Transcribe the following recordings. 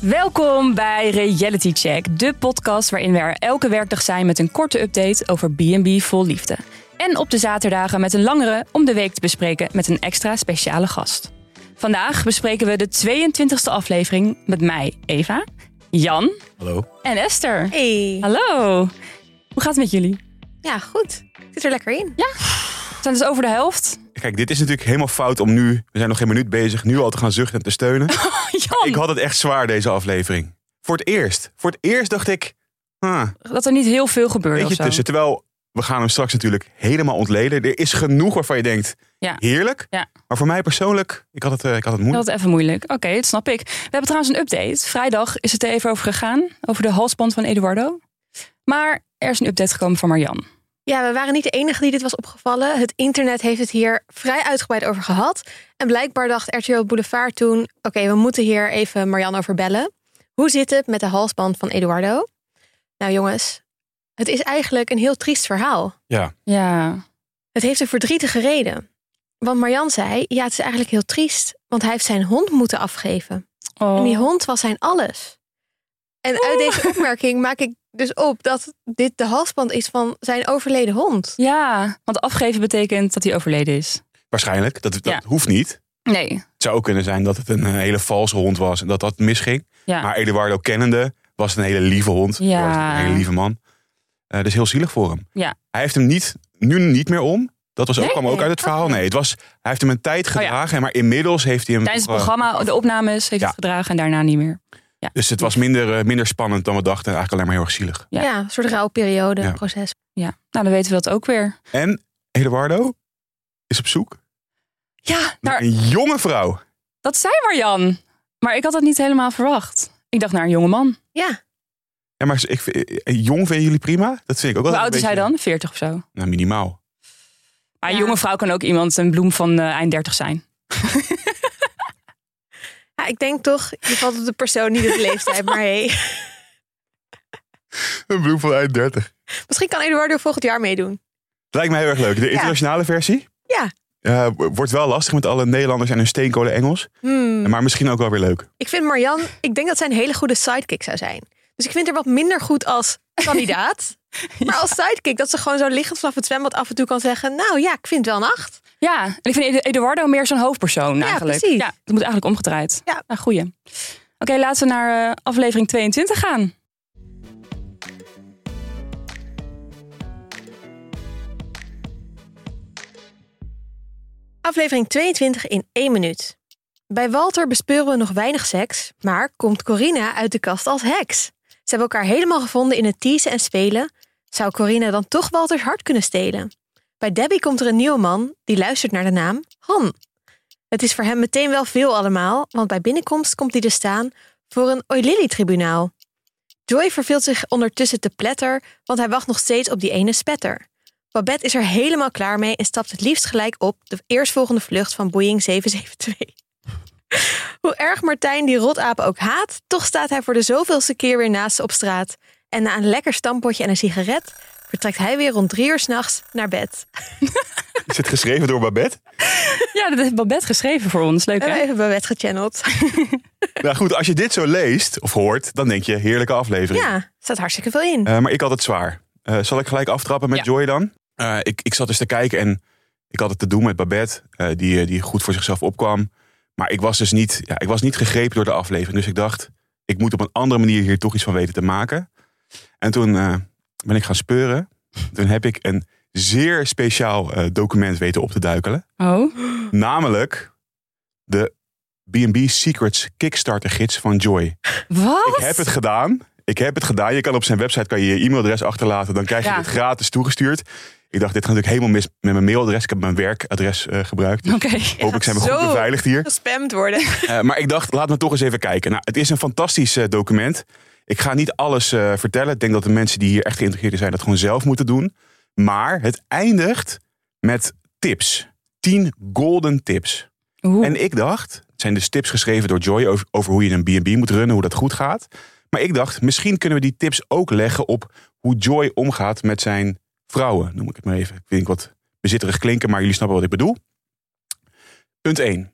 Welkom bij Reality Check, de podcast waarin we er elke werkdag zijn met een korte update over B&B vol liefde. En op de zaterdagen met een langere om de week te bespreken met een extra speciale gast. Vandaag bespreken we de 22e aflevering met mij, Eva, Jan Hallo. en Esther. Hey. Hallo. Hoe gaat het met jullie? Ja, goed. Ik zit er lekker in. We zijn dus over de helft. Kijk, dit is natuurlijk helemaal fout om nu, we zijn nog geen minuut bezig, nu al te gaan zuchten en te steunen. Jan, Ik had het echt zwaar deze aflevering. Voor het eerst. Voor het eerst dacht ik, ah, dat er niet heel veel gebeurde of beetje tussen. Terwijl, we gaan hem straks natuurlijk helemaal ontleden. Er is genoeg waarvan je denkt, Ja. heerlijk. Ja. Maar voor mij persoonlijk, ik had het, eh, ik had het Dat moeilijk. was even moeilijk. Oké, dat snap ik. We hebben trouwens een update. Vrijdag is het er even over gegaan. Over de halsband van Eduardo. Maar er is een update gekomen van Marjan. Ja, we waren niet de enige die dit was opgevallen. Het internet heeft het hier vrij uitgebreid over gehad. En blijkbaar dacht RTL Boulevard toen... oké, we moeten hier even Marianne over bellen. Hoe zit het met de halsband van Eduardo? Nou jongens, het is eigenlijk een heel triest verhaal. Ja, Ja. Het heeft een verdrietige reden. Want Marjan zei, ja, het is eigenlijk heel triest. Want hij heeft zijn hond moeten afgeven. Oh. En die hond was zijn alles. En uit deze opmerking maak ik dus op dat dit de halsband is van zijn overleden hond. Ja, want afgeven betekent dat hij overleden is. waarschijnlijk. Dat, dat Ja. hoeft niet. Nee. Het zou ook kunnen zijn dat het een eh, hele valse hond was en dat dat misging. Ja. Maar Eduardo kennende was een hele lieve hond. Ja. Was Een hele lieve man. Eh dus heel zielig voor hem. Ja. Hij heeft hem niet, nu niet meer om. Dat was ook, Nee? kwam ook Nee. uit het verhaal. Nee, het was, hij heeft hem een tijd Oh ja. gedragen. Maar inmiddels heeft hij hem... Tijdens het programma, de opnames, heeft Ja. het gedragen en daarna niet meer. Dus het was minder, eh, minder spannend dan we dachten. Eigenlijk alleen maar heel erg zielig. Ja. Ja, een soort rouwperiode, Ja. proces. Ja, nou dan weten we dat ook weer. En Eduardo is op zoek Ja, naar een jonge vrouw. dat zei Marjan. Maar ik had dat niet helemaal verwacht. Ik dacht naar een jonge man. Ja, Ja, maar ik, vind- eh, jong vinden jullie prima? Dat vind ik ook wel Hoe oud is hij dan? 40 of zo. Nou, minimaal. Maar een jonge vrouw kan ook iemand, een bloem van eh, eind 30 zijn. ja, ik denk toch, je valt op de persoon, niet op de leeftijd. Maar hey, Een bloem van eind 30. misschien kan Eduardo volgend jaar meedoen. Lijkt mij heel erg leuk. De internationale versie? Ja. Wordt wel lastig met alle Nederlanders en hun steenkolen Engels. Hmm. Maar misschien ook wel weer leuk. Ik vind Marjan, ik denk dat zij een hele goede sidekick zou zijn. Dus ik vind haar wat minder goed als kandidaat. Maar als sidekick, dat ze gewoon zo liggend vanaf het zwembad af en toe kan zeggen... nou ja, ik vind het wel een acht. Ja, en ik vind Edu- Eduardo meer zo'n hoofdpersoon Ja, eigenlijk. precies. Ja, het moet eigenlijk omgedraaid. Ja. Nou, goeie. Oké, laten we naar eh, aflevering 22 gaan. Aflevering 22 in één minuut. Bij Walter bespeuren we nog weinig seks, maar komt Corina uit de kast als heks. Ze hebben elkaar helemaal gevonden in het teasen en spelen. Zou Corina dan toch Walters hart kunnen stelen? Bij Debbie komt er een nieuwe man die luistert naar de naam Han. Het is voor hem meteen wel veel allemaal, want bij binnenkomst komt hij te staan voor een Oilily-tribunaal. Joy verveelt zich ondertussen te pletter, want hij wacht nog steeds op die ene spetter. Babette is er helemaal klaar mee en stapt het liefst gelijk op de eerstvolgende vlucht van Boeing 772. Hoe erg Martijn die rotapen ook haat, toch staat hij voor de zoveelste keer weer naast ze op straat. En na een lekker stampotje en een sigaret vertrekt hij weer rond drie uur s'nachts naar bed. Is het geschreven door Babette? Ja, dat heeft Babette geschreven voor ons. Leuk We hè? hebben even Babette gechanneld. nou goed, als je dit zo leest of hoort, dan denk je heerlijke aflevering. Ja, er staat hartstikke veel in. Eh, maar ik had het zwaar. Eh, zal ik gelijk aftrappen met Ja. Joy dan? Eh, ik, ik zat dus te kijken en ik had het te doen met Babette, eh, die, die goed voor zichzelf opkwam. Maar ik was dus niet, ja, ik was niet gegrepen door de aflevering. Dus ik dacht, ik moet op een andere manier hier toch iets van weten te maken. En toen eh, ben ik gaan speuren. Toen heb ik een zeer speciaal eh, document weten op te duikelen. Oh, Namelijk de B&B Secrets Kickstarter gids van Joy. wat? Ik heb het gedaan. Ik heb het gedaan. Je kan op zijn website kan je, je e-mailadres achterlaten. Dan krijg je Ja. het gratis toegestuurd. Ik dacht, dit gaat natuurlijk helemaal mis met mijn mailadres. Ik heb mijn werkadres eh, gebruikt. Oké. Hopelijk zijn we goed beveiligd hier. Gespamd worden. Eh, maar ik dacht, laat me toch eens even kijken. Nou, het is een fantastisch eh, document. Ik ga niet alles eh, vertellen. Ik denk dat de mensen die hier echt geïnteresseerd zijn... dat gewoon zelf moeten doen. Maar het eindigt met tips. 10 golden tips. Oeh. En ik dacht, het zijn dus tips geschreven door Joy over, over hoe je een B&B moet runnen, hoe dat goed gaat. Maar ik dacht, misschien kunnen we die tips ook leggen op hoe Joy omgaat met zijn vrouwen. Noem ik het maar even. Ik vind ik wat bezitterig klinken, maar jullie snappen wat ik bedoel. Punt 1.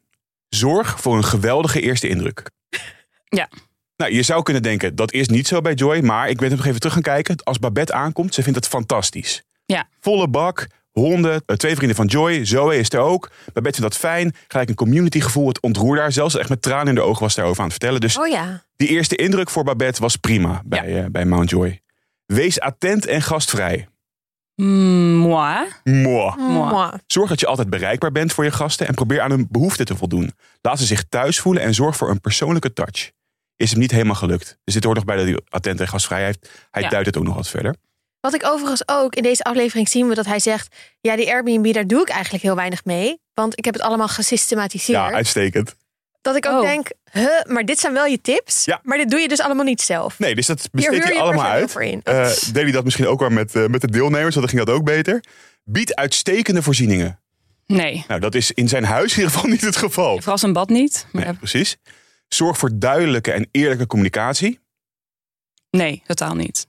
Zorg voor een geweldige eerste indruk. Ja. Nou, je zou kunnen denken, dat is niet zo bij Joy. Maar ik ben nog even terug gaan kijken. Als Babette aankomt, ze vindt het fantastisch. Ja. Volle bak, honden, eh, twee vrienden van Joy. Zoe is er ook. Babette vindt dat fijn. Gelijk een community gevoel. Het ontroerde haar zelfs. Echt met tranen in de ogen was daarover aan het vertellen. Dus Oh ja. die eerste indruk voor Babette was prima bij, eh, bij Mount Joy. Wees attent en gastvrij. Moi. Mwah. Mwah. Mwah. Zorg dat je altijd bereikbaar bent voor je gasten en probeer aan hun behoeften te voldoen. Laat ze zich thuis voelen en zorg voor een persoonlijke touch. Is hem niet helemaal gelukt. Dus dit hoort nog bij dat hij attent en gastvrij heeft. Hij Ja. duidt het ook nog wat verder. Wat ik overigens ook in deze aflevering zien we dat hij zegt: ja, die Airbnb daar doe ik eigenlijk heel weinig mee, want ik heb het allemaal gesystematiseerd. Ja, uitstekend. dat ik ook Oh. denk, huh, maar dit zijn wel je tips, Ja. maar dit doe je dus allemaal niet zelf. Nee, dus dat hij je allemaal uit. in. Eh deed hij dat misschien ook wel met, eh, met de deelnemers, want dan ging dat ook beter. Bied uitstekende voorzieningen. Nee. Nou, dat is in zijn huis in ieder geval niet het geval. Vooral zijn bad niet. Maar Nee, precies. Zorg voor duidelijke en eerlijke communicatie. nee, totaal niet.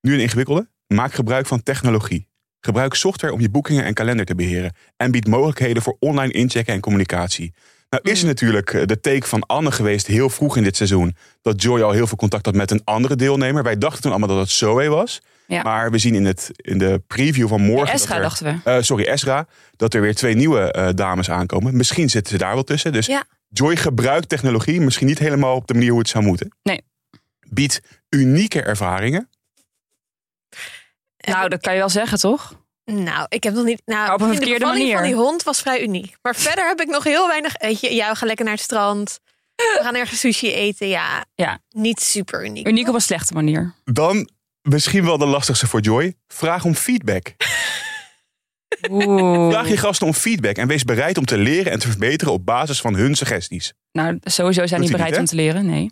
Nu een ingewikkelde. Maak gebruik van technologie. Gebruik software om je boekingen en kalender te beheren. En bied mogelijkheden voor online inchecken en communicatie. Nou is er natuurlijk eh, de take van Anne geweest heel vroeg in dit seizoen. Dat Joy al heel veel contact had met een andere deelnemer. Wij dachten toen allemaal dat het Zoe was. Ja. Maar we zien in, het, in de preview van morgen... Esra dachten we. eh, sorry, Esra. Dat er weer twee nieuwe eh, dames aankomen. Misschien zitten ze daar wel tussen. Dus Ja. Joy gebruikt technologie. Misschien niet helemaal op de manier hoe het zou moeten. Nee. Biedt unieke ervaringen. Nou, dat kan je wel zeggen, toch? Nou, ik heb nog niet. Nou, Maar op een verkeerde de manier. van die hond was vrij uniek. Maar verder heb ik nog heel weinig. Weet je, ja, we gaan lekker naar het strand. We gaan ergens sushi eten. Ja, Ja. niet super uniek. Uniek op een slechte manier. Dan misschien wel de lastigste voor Joy. Vraag om feedback. Oeh. Vraag je gasten om feedback en wees bereid om te leren en te verbeteren op basis van hun suggesties. Nou, sowieso zijn die bereid niet, om te leren. Nee.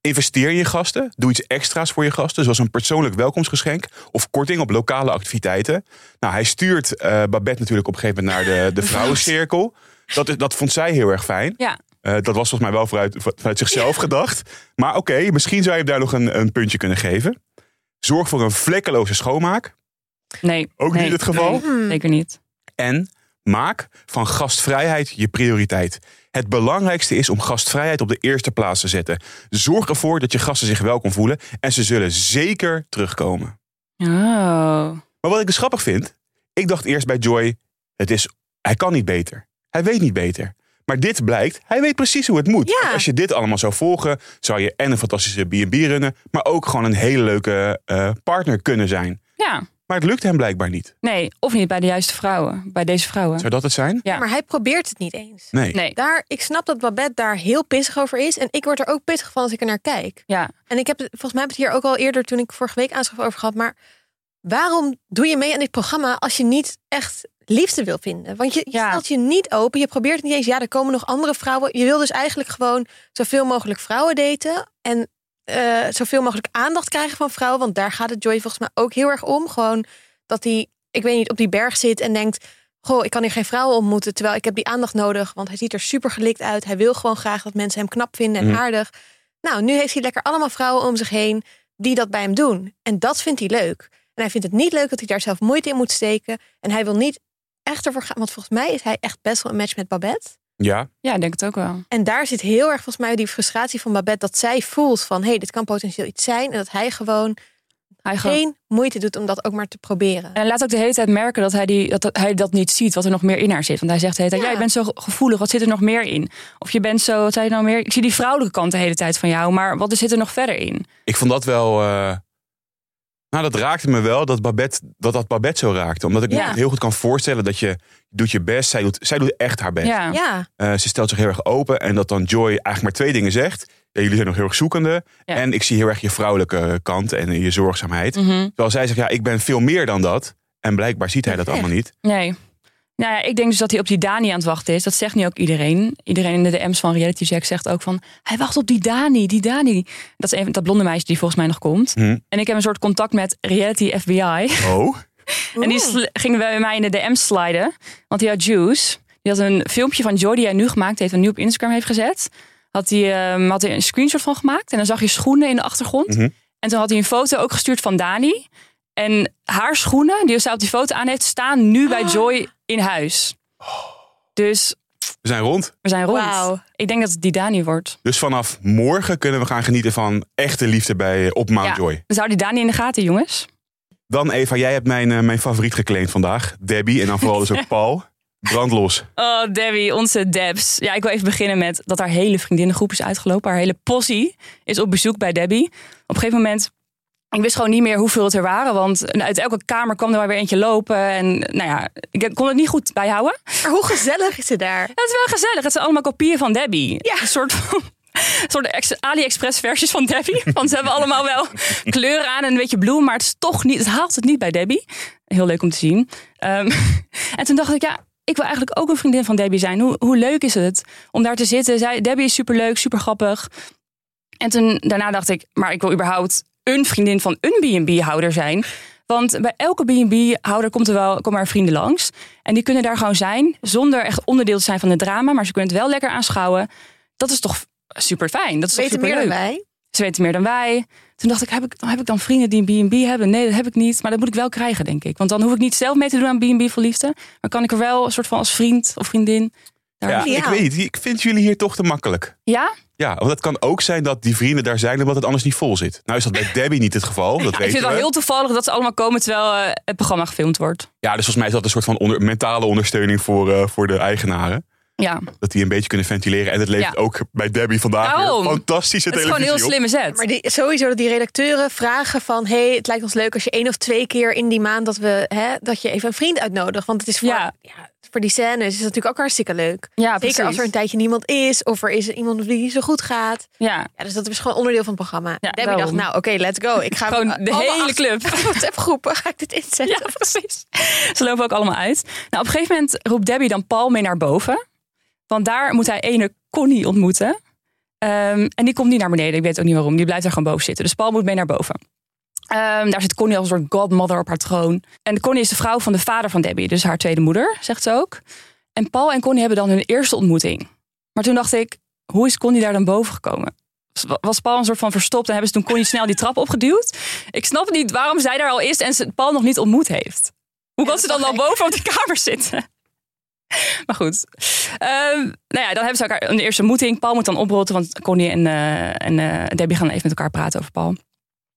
Investeer in je gasten. Doe iets extra's voor je gasten, zoals een persoonlijk welkomstgeschenk of korting op lokale activiteiten. Nou, hij stuurt eh, Babette natuurlijk op een gegeven moment naar de, de vrouwencirkel. Dat, dat vond zij heel erg fijn. Ja. Eh, dat was volgens mij wel vanuit, vanuit zichzelf gedacht. Maar oké, misschien zou je hem daar nog een, een puntje kunnen geven. Zorg voor een vlekkeloze schoonmaak. Nee. Ook nee, niet het geval? nee, Hmm. zeker niet. En maak van gastvrijheid je prioriteit. Het belangrijkste is om gastvrijheid op de eerste plaats te zetten. Zorg ervoor dat je gasten zich welkom voelen en ze zullen zeker terugkomen. Oh. Maar wat ik dus grappig vind, ik dacht eerst bij Joy, het is, hij kan niet beter. Hij weet niet beter. Maar dit blijkt, hij weet precies hoe het moet. Ja. Als je dit allemaal zou volgen, zou je en een fantastische B&B runnen, maar ook gewoon een hele leuke eh, partner kunnen zijn. Ja. Maar het lukt hem blijkbaar niet. Nee, of niet bij de juiste vrouwen. Bij deze vrouwen. Zou dat het zijn? Ja. Maar hij probeert het niet eens. Nee. Nee. Daar, ik snap dat Babette daar heel pissig over is. En ik word er ook pissig van als ik er naar kijk. Ja. En ik heb het, volgens mij heb ik het hier ook al eerder toen ik vorige week aanschaf over gehad. Maar waarom doe je mee aan dit programma als je niet echt liefde wil vinden? Want je, je Ja. stelt je niet open. Je probeert het niet eens. Ja, er komen nog andere vrouwen. Je wil dus eigenlijk gewoon zoveel mogelijk vrouwen daten. En eh, zoveel mogelijk aandacht krijgen van vrouwen. Want daar gaat het Joy volgens mij ook heel erg om. Gewoon dat hij, ik weet niet, op die berg zit en denkt... Goh, ik kan hier geen vrouwen ontmoeten, terwijl ik heb die aandacht nodig. Want hij ziet er super gelikt uit. Hij wil gewoon graag dat mensen hem knap vinden en Mhm. aardig. Nou, nu heeft hij lekker allemaal vrouwen om zich heen die dat bij hem doen. En dat vindt hij leuk. En hij vindt het niet leuk dat hij daar zelf moeite in moet steken. En hij wil niet echt ervoor gaan. Want volgens mij is hij echt best wel een match met Babette. Ja, Ja, ik denk het ook wel. En daar zit heel erg volgens mij die frustratie van Babette. Dat zij voelt van, hé, hey, dit kan potentieel iets zijn. En dat hij gewoon Hij gewoon... geen moeite doet om dat ook maar te proberen. En laat ook de hele tijd merken dat hij, die, dat, dat hij dat niet ziet, wat er nog meer in haar zit. Want hij zegt de hele tijd, Ja. ja, je bent zo gevoelig, wat zit er nog meer in? Of je bent zo, wat zei je nou meer? Ik zie die vrouwelijke kant de hele tijd van jou, maar wat zit er nog verder in? ik vond dat wel. eh, nou, dat raakte me wel dat Babette, dat, dat Babette zo raakte. Omdat ik Ja. me heel goed kan voorstellen dat je doet je best. Zij doet, zij doet echt haar best. Ja, Ja, Eh, ze stelt zich heel erg open. En dat dan Joy eigenlijk maar twee dingen zegt. Ja, jullie zijn nog heel erg zoekende. Ja. En ik zie heel erg je vrouwelijke kant en je zorgzaamheid. Mhm. Terwijl zij zegt, ja, ik ben veel meer dan dat. En blijkbaar ziet hij dat Echt? allemaal niet. nee. Nou ja, ik denk dus dat hij op die Dani aan het wachten is. Dat zegt nu ook iedereen. Iedereen in de DM's van Reality Check zegt ook van... hij wacht op die Dani, die Dani. Dat is even dat blonde meisje die volgens mij nog komt. Hm. En ik heb een soort contact met Reality FBI. Oh, En die ging bij mij in de DM sliden. Want die had Juice. Die had een filmpje van Joy die hij nu gemaakt heeft. En nu op Instagram heeft gezet. Had hij, ehm, had hij een screenshot van gemaakt. En dan zag je schoenen in de achtergrond. Mhm. En toen had hij een foto ook gestuurd van Dani. En haar schoenen, die zij op die foto aan heeft, staan nu bij Ah. Joy in huis. Dus We zijn rond. We zijn rond. Wauw. Ik denk dat het die Dani wordt. Dus vanaf morgen kunnen we gaan genieten van echte liefde bij, op Mount Ja. Joy. Dus hou die Dani in de gaten, jongens. Dan Eva, jij hebt mijn, eh, mijn favoriet geclaimd vandaag. Debbie en dan vooral dus ook Paul. Brandlos. Oh, Debbie, onze Debs. Ja, ik wil even beginnen met dat haar hele vriendinnengroep is uitgelopen. Haar hele possie is op bezoek bij Debbie. Op een gegeven moment, ik wist gewoon niet meer hoeveel het er waren. Want uit elke kamer kwam er maar weer eentje lopen. En nou ja, ik kon het niet goed bijhouden. Maar hoe gezellig is het daar? Het is wel gezellig. Het zijn allemaal kopieën van Debbie. Ja. Een soort van... een soort ex- AliExpress versies van Debbie. Want ze hebben allemaal wel kleuren aan en een beetje bloem. Maar het is toch niet, het haalt het niet bij Debbie. Heel leuk om te zien. Ehm, en toen dacht ik, ja, ik wil eigenlijk ook een vriendin van Debbie zijn. Hoe, hoe leuk is het om daar te zitten? Zij, Debbie is superleuk, super grappig. En toen, daarna dacht ik, maar ik wil überhaupt een vriendin van een B&B-houder zijn. Want bij elke B&B-houder komt er wel, komen er vrienden langs. En die kunnen daar gewoon zijn, zonder echt onderdeel te zijn van het drama. Maar ze kunnen het wel lekker aanschouwen. Dat is toch super fijn. Dat is Weten meer dan wij? Ze weten meer dan wij. Toen dacht ik, heb ik, heb ik dan vrienden die een B&B hebben? Nee, dat heb ik niet. Maar dat moet ik wel krijgen, denk ik. Want dan hoef ik niet zelf mee te doen aan B&B voor liefde. Maar kan ik er wel een soort van als vriend of vriendin... Daar Ja, Ja. ik weet niet. Ik vind jullie hier toch te makkelijk. ja? Ja, want het kan ook zijn dat die vrienden daar zijn omdat het anders niet vol zit. Nou is dat bij Debbie niet het geval. Dat ik vind het wel we. heel toevallig dat ze allemaal komen terwijl eh, het programma gefilmd wordt. Ja, dus volgens mij is dat een soort van onder- mentale ondersteuning voor, eh, voor de eigenaren. Ja, Dat die een beetje kunnen ventileren. En dat levert Ja. ook bij Debbie vandaag weer fantastische het is gewoon televisie een heel op. slimme zet. Maar die, sowieso dat die redacteuren vragen van... hey, het lijkt ons leuk als je één of twee keer in die maand... dat, we, hè, dat je even een vriend uitnodigt. Want het is voor, Ja. ja. voor die scènes is het natuurlijk ook hartstikke leuk. ja, Zeker precies. als er een tijdje niemand is... of er is iemand die niet zo goed gaat. Ja, Ja, dus dat is gewoon onderdeel van het programma. Ja, Debbie dacht, nou oké, let's go. Ik ga gewoon de hele club. WhatsApp-groepen ga ik dit inzetten. Ja, precies. Ze lopen ook allemaal uit. Nou, op een gegeven moment roept Debbie dan Paul mee naar boven. Want daar moet hij ene Connie ontmoeten. Ehm, en die komt niet naar beneden. Ik weet ook niet waarom. Die blijft daar gewoon boven zitten. Dus Paul moet mee naar boven. Ehm, daar zit Connie als een soort godmother op haar troon. En Connie is de vrouw van de vader van Debbie. Dus haar tweede moeder, zegt ze ook. En Paul en Connie hebben dan hun eerste ontmoeting. Maar toen dacht ik, hoe is Connie daar dan boven gekomen? Was Paul een soort van verstopt en hebben ze toen Connie snel die trap opgeduwd? Ik snap niet waarom zij daar al is en ze Paul nog niet ontmoet heeft. Hoe kan ze dan al boven op die kamer zitten? Maar goed. Ehm, nou ja, dan hebben ze elkaar een eerste ontmoeting. Paul moet dan oprotten, want Connie en, eh, en eh, Debbie gaan even met elkaar praten over Paul.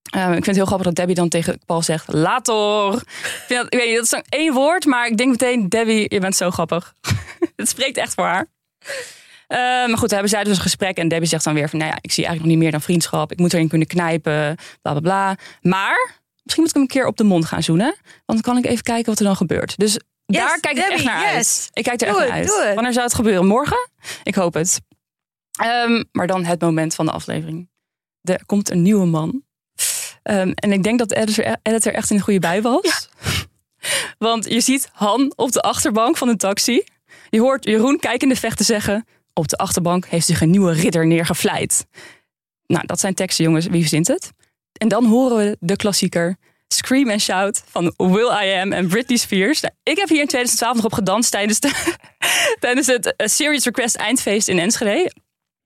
Ehm, ik vind het heel grappig dat Debbie dan tegen Paul zegt: Later. Ik, dat, ik weet niet, dat is dan één woord, maar ik denk meteen: Debbie, je bent zo grappig. het spreekt echt voor haar. Ehm, maar goed, dan hebben zij dus een gesprek en Debbie zegt dan weer: van, Nou ja, ik zie eigenlijk nog niet meer dan vriendschap. Ik moet erin kunnen knijpen, bla bla bla. Maar misschien moet ik hem een keer op de mond gaan zoenen, want dan kan ik even kijken wat er dan gebeurt. Dus daar kijk ik echt naar uit. Ik kijk er Doe echt naar uit. Wanneer zou het gebeuren? Morgen? Ik hoop het. Ehm, maar dan het moment van de aflevering. Er komt een nieuwe man. Ehm, en ik denk dat de editor, editor echt in de goede bij was. Want je ziet Han op de achterbank van een taxi. Je hoort Jeroen kijkende vechten zeggen... op de achterbank heeft zich een nieuwe ridder neergevleid. Nou, dat zijn teksten, jongens. Wie verzint het? En dan horen we de klassieker... Scream and Shout van Will I Am en Britney Spears. Nou, ik heb hier in 2012 nog op gedanst tijdens, de, tijdens het eh, Serious Request eindfeest in Enschede.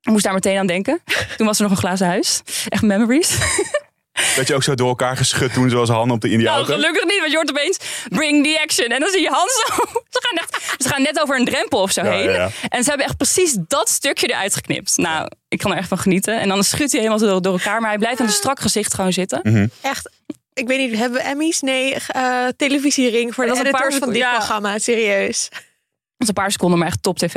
Ik moest daar meteen aan denken. Toen was er nog een glazen huis. Echt memories. Dat je ook zo door elkaar geschud toen zoals Han op de Nou, Indiaan. gelukkig niet, want je hoort opeens bring the action. En dan zie je Hans zo. Ze gaan, echt, ze gaan net over een drempel of zo Ja, heen. ja, ja. En ze hebben echt precies dat stukje eruit geknipt. Nou, ik kan er echt van genieten. En dan schudt hij helemaal zo door, door elkaar. Maar hij blijft aan een strak gezicht gewoon zitten. Mhm. Echt, ik weet niet, hebben we Emmys? Nee, eh, televisiering voor de Dat is een editors paar- van dit ja. programma. Serieus. Dat is een paar seconden, maar echt top tv.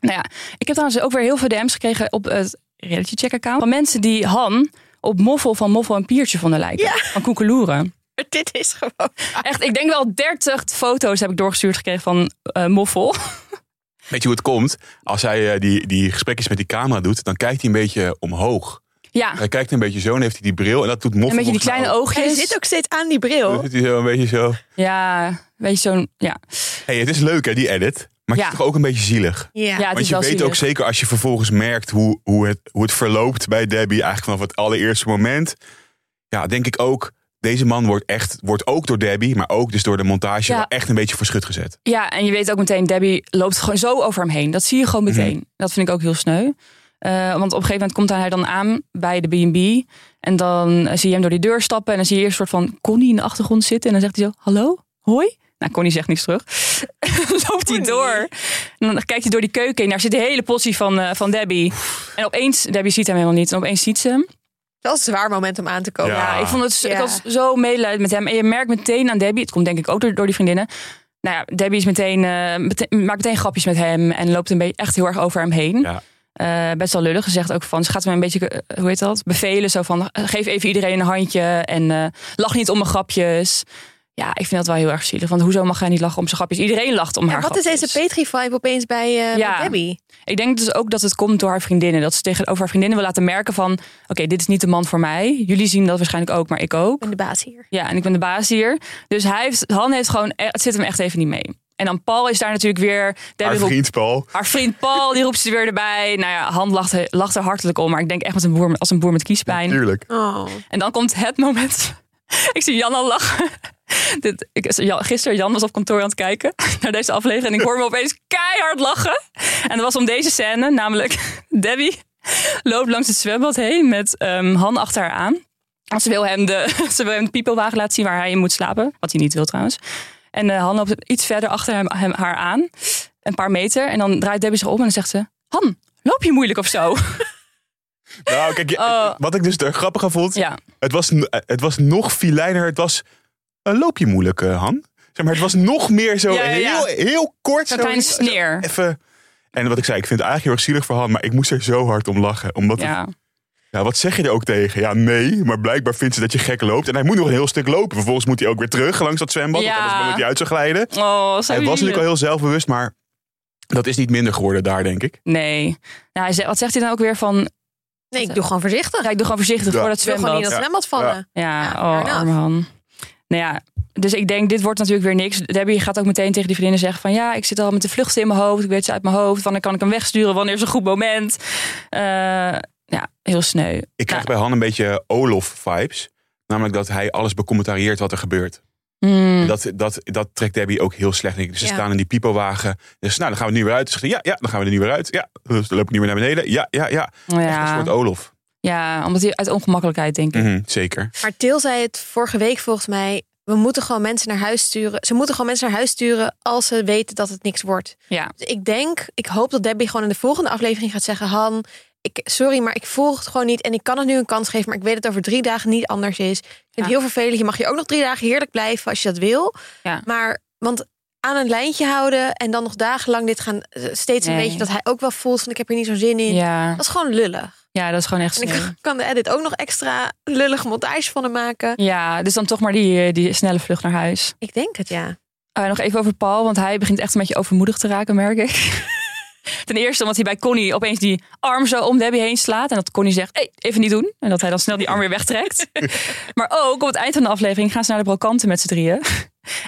Nou ja, ik heb trouwens ook weer heel veel DM's gekregen op het reality check account. Van mensen die Han op Moffel van Moffel en Piertje vonden lijken. Ja. Van Koekeloeren. Dit is gewoon... Echt, ik denk wel 30 foto's heb ik doorgestuurd gekregen van eh, Moffel. Weet je hoe het komt? Als hij eh, die, die gesprekjes met die camera doet, dan kijkt hij een beetje omhoog. Ja, Hij kijkt een beetje zo en heeft hij die bril en dat doet Moffel een beetje die kleine ook. Hij oogjes. zit ook steeds aan die bril. Dan zit hij zo een beetje zo. Ja, weet je zo'n... Ja, hey, het is leuk hè, die edit. Maar het Ja. is toch ook een beetje zielig. Ja. ja het Want is je wel weet zielig. ook zeker als je vervolgens merkt hoe, hoe, het, hoe het verloopt bij Debbie, eigenlijk vanaf het allereerste moment. Ja, denk ik ook, deze man wordt echt, wordt ook door Debbie, maar ook dus door de montage, Ja. wel echt een beetje voor schut gezet. Ja, en je weet ook meteen, Debbie loopt gewoon zo over hem heen. Dat zie je gewoon meteen. Mhm. Dat vind ik ook heel sneu. Eh, want op een gegeven moment komt hij dan aan bij de B&B. En dan zie je hem door die deur stappen. En dan zie je eerst een soort van Connie in de achtergrond zitten. En dan zegt hij zo, hallo, hoi. Nou, Connie zegt niets terug. Loopt hij door. En dan kijkt hij door die keuken heen. Daar zit de hele possie van, eh, van Debbie. En opeens, Debbie ziet hem helemaal niet. En opeens ziet ze hem. Dat is een zwaar moment om aan te komen. Ja. Ja, ik vond het ik was zo medelijden met hem. En je merkt meteen aan Debbie, het komt denk ik ook door, door die vriendinnen. Nou ja, Debbie is meteen, eh, meteen, maakt meteen grapjes met hem en loopt een beetje echt heel erg over hem heen. Ja. Eh, best wel lullig gezegd ook van, ze gaat hem een beetje, eh, hoe heet dat, bevelen. Zo van, eh, geef even iedereen een handje en lach niet om mijn grapjes. Ja, ik vind dat wel heel erg zielig. Want hoezo mag hij niet lachen om zijn grapjes? Iedereen lacht om haar En wat is deze Petri-vibe opeens bij, Ja. bij Debbie? Ik denk dus ook dat het komt door haar vriendinnen. Dat ze tegenover haar vriendinnen wil laten merken van... oké, dit is niet de man voor mij. Jullie zien dat waarschijnlijk ook, maar ik ook. Ik ben de baas hier. Ja, en ik ben de baas hier. Dus hij heeft, Han heeft gewoon... Het zit hem echt even niet mee. En dan Paul is daar natuurlijk weer... Haar Debbie vriend Paul. haar vriend Paul, die roept ze weer erbij. Nou ja, Han lacht, lacht er hartelijk om. Maar ik denk echt met een boer, als een boer met kiespijn. Tuurlijk. Oh. En dan komt het moment. ik zie Jan al lachen. Dit, ik, Jan, gisteren Jan was op kantoor aan het kijken naar deze aflevering. En ik hoor me opeens keihard lachen. En dat was om deze scène, namelijk Debbie loopt langs het zwembad heen met ehm, Han achter haar aan. Ze wil hem de, ze wil hem de piepelwagen laten zien waar hij in moet slapen. Wat hij niet wil trouwens. En eh, Han loopt iets verder achter hem, hem, haar aan. Een paar meter. En dan draait Debbie zich om en dan zegt ze... Han, loop je moeilijk of zo? Nou, kijk, Oh. wat ik dus er grappig aan vond. ja, Het, was, n- het was nog filijner. Het was een loopje moeilijk, eh, Han. Zeg maar, het was nog meer zo Ja, ja, ja. Heel, heel kort. zo'n zo- sneer. Even. En wat ik zei, ik vind het eigenlijk heel erg zielig voor Han. Maar ik moest er zo hard om lachen. Omdat het- Ja. Wat zeg je er ook tegen? Ja, nee, maar blijkbaar vindt ze dat je gek loopt. En hij moet nog een heel stuk lopen. Vervolgens moet hij ook weer terug langs dat zwembad. Ja. Want anders moet hij uit zou glijden. Oh, zo Hij was natuurlijk al heel zelfbewust, maar dat is niet minder geworden daar, denk ik. Nee. Nou, hij zegt, wat zegt hij dan ook weer van... Nee, ik doe gewoon voorzichtig. Ja, ik doe gewoon voorzichtig Ja. voor dat Ik wil gewoon niet in zwembad. dat zwembad vallen. Ja, oh, arme Han. Nou ja, dus ik denk, dit wordt natuurlijk weer niks. Debbie gaat ook meteen tegen die vriendinnen zeggen van... ja, ik zit al met de vluchten in mijn hoofd. Ik weet ze uit mijn hoofd. Wanneer kan ik hem wegsturen? Wanneer is een goed moment? Eh, ja, heel sneu. Ik krijg Nou, bij Han een beetje Olof-vibes. Namelijk dat hij alles becommentarieert wat er gebeurt. mm, Dat, dat, dat trekt Debbie ook heel slecht. ik. Ze Ja. staan in die pipowagen. Dus nou, dan gaan we er nu weer uit. Ze zegt, ja, ja, dan gaan we er nu weer uit. Ja, dus dan loop ik niet meer naar beneden. Ja, ja, ja. Echt een ja, soort Olof. ja, omdat hij uit ongemakkelijkheid, denk ik. Mhm, zeker. Maar Til zei het vorige week volgens mij. We moeten gewoon mensen naar huis sturen. Ze moeten gewoon mensen naar huis sturen als ze weten dat het niks wordt. Ja, Dus ik denk, ik hoop dat Debbie gewoon in de volgende aflevering gaat zeggen: Han, ik, sorry, maar ik volg het gewoon niet. En ik kan het nu een kans geven, maar ik weet dat het over drie dagen niet anders is. Ik vind het heel vervelend. Je mag hier ook nog drie dagen heerlijk blijven als je dat wil. Ja. Maar, want aan een lijntje houden en dan nog dagenlang dit gaan, eh, steeds een beetje dat hij ook wel voelt van ik heb er niet zo'n zin in. ja, Dat is gewoon lullig. ja, dat is gewoon echt En sneu. ik kan de edit ook nog extra lullige montage van hem maken. Ja, dus dan toch maar die, eh, die snelle vlucht naar huis. Ik denk het, ja. Uh, nog even over Paul, want hij begint echt een beetje overmoedig te raken, merk ik. Ten eerste omdat hij bij Connie opeens die arm zo om Debbie heen slaat. En dat Connie zegt, hey, even niet doen. En dat hij dan snel die arm weer wegtrekt. maar ook op het eind van de aflevering gaan ze naar de brokanten met z'n drieën.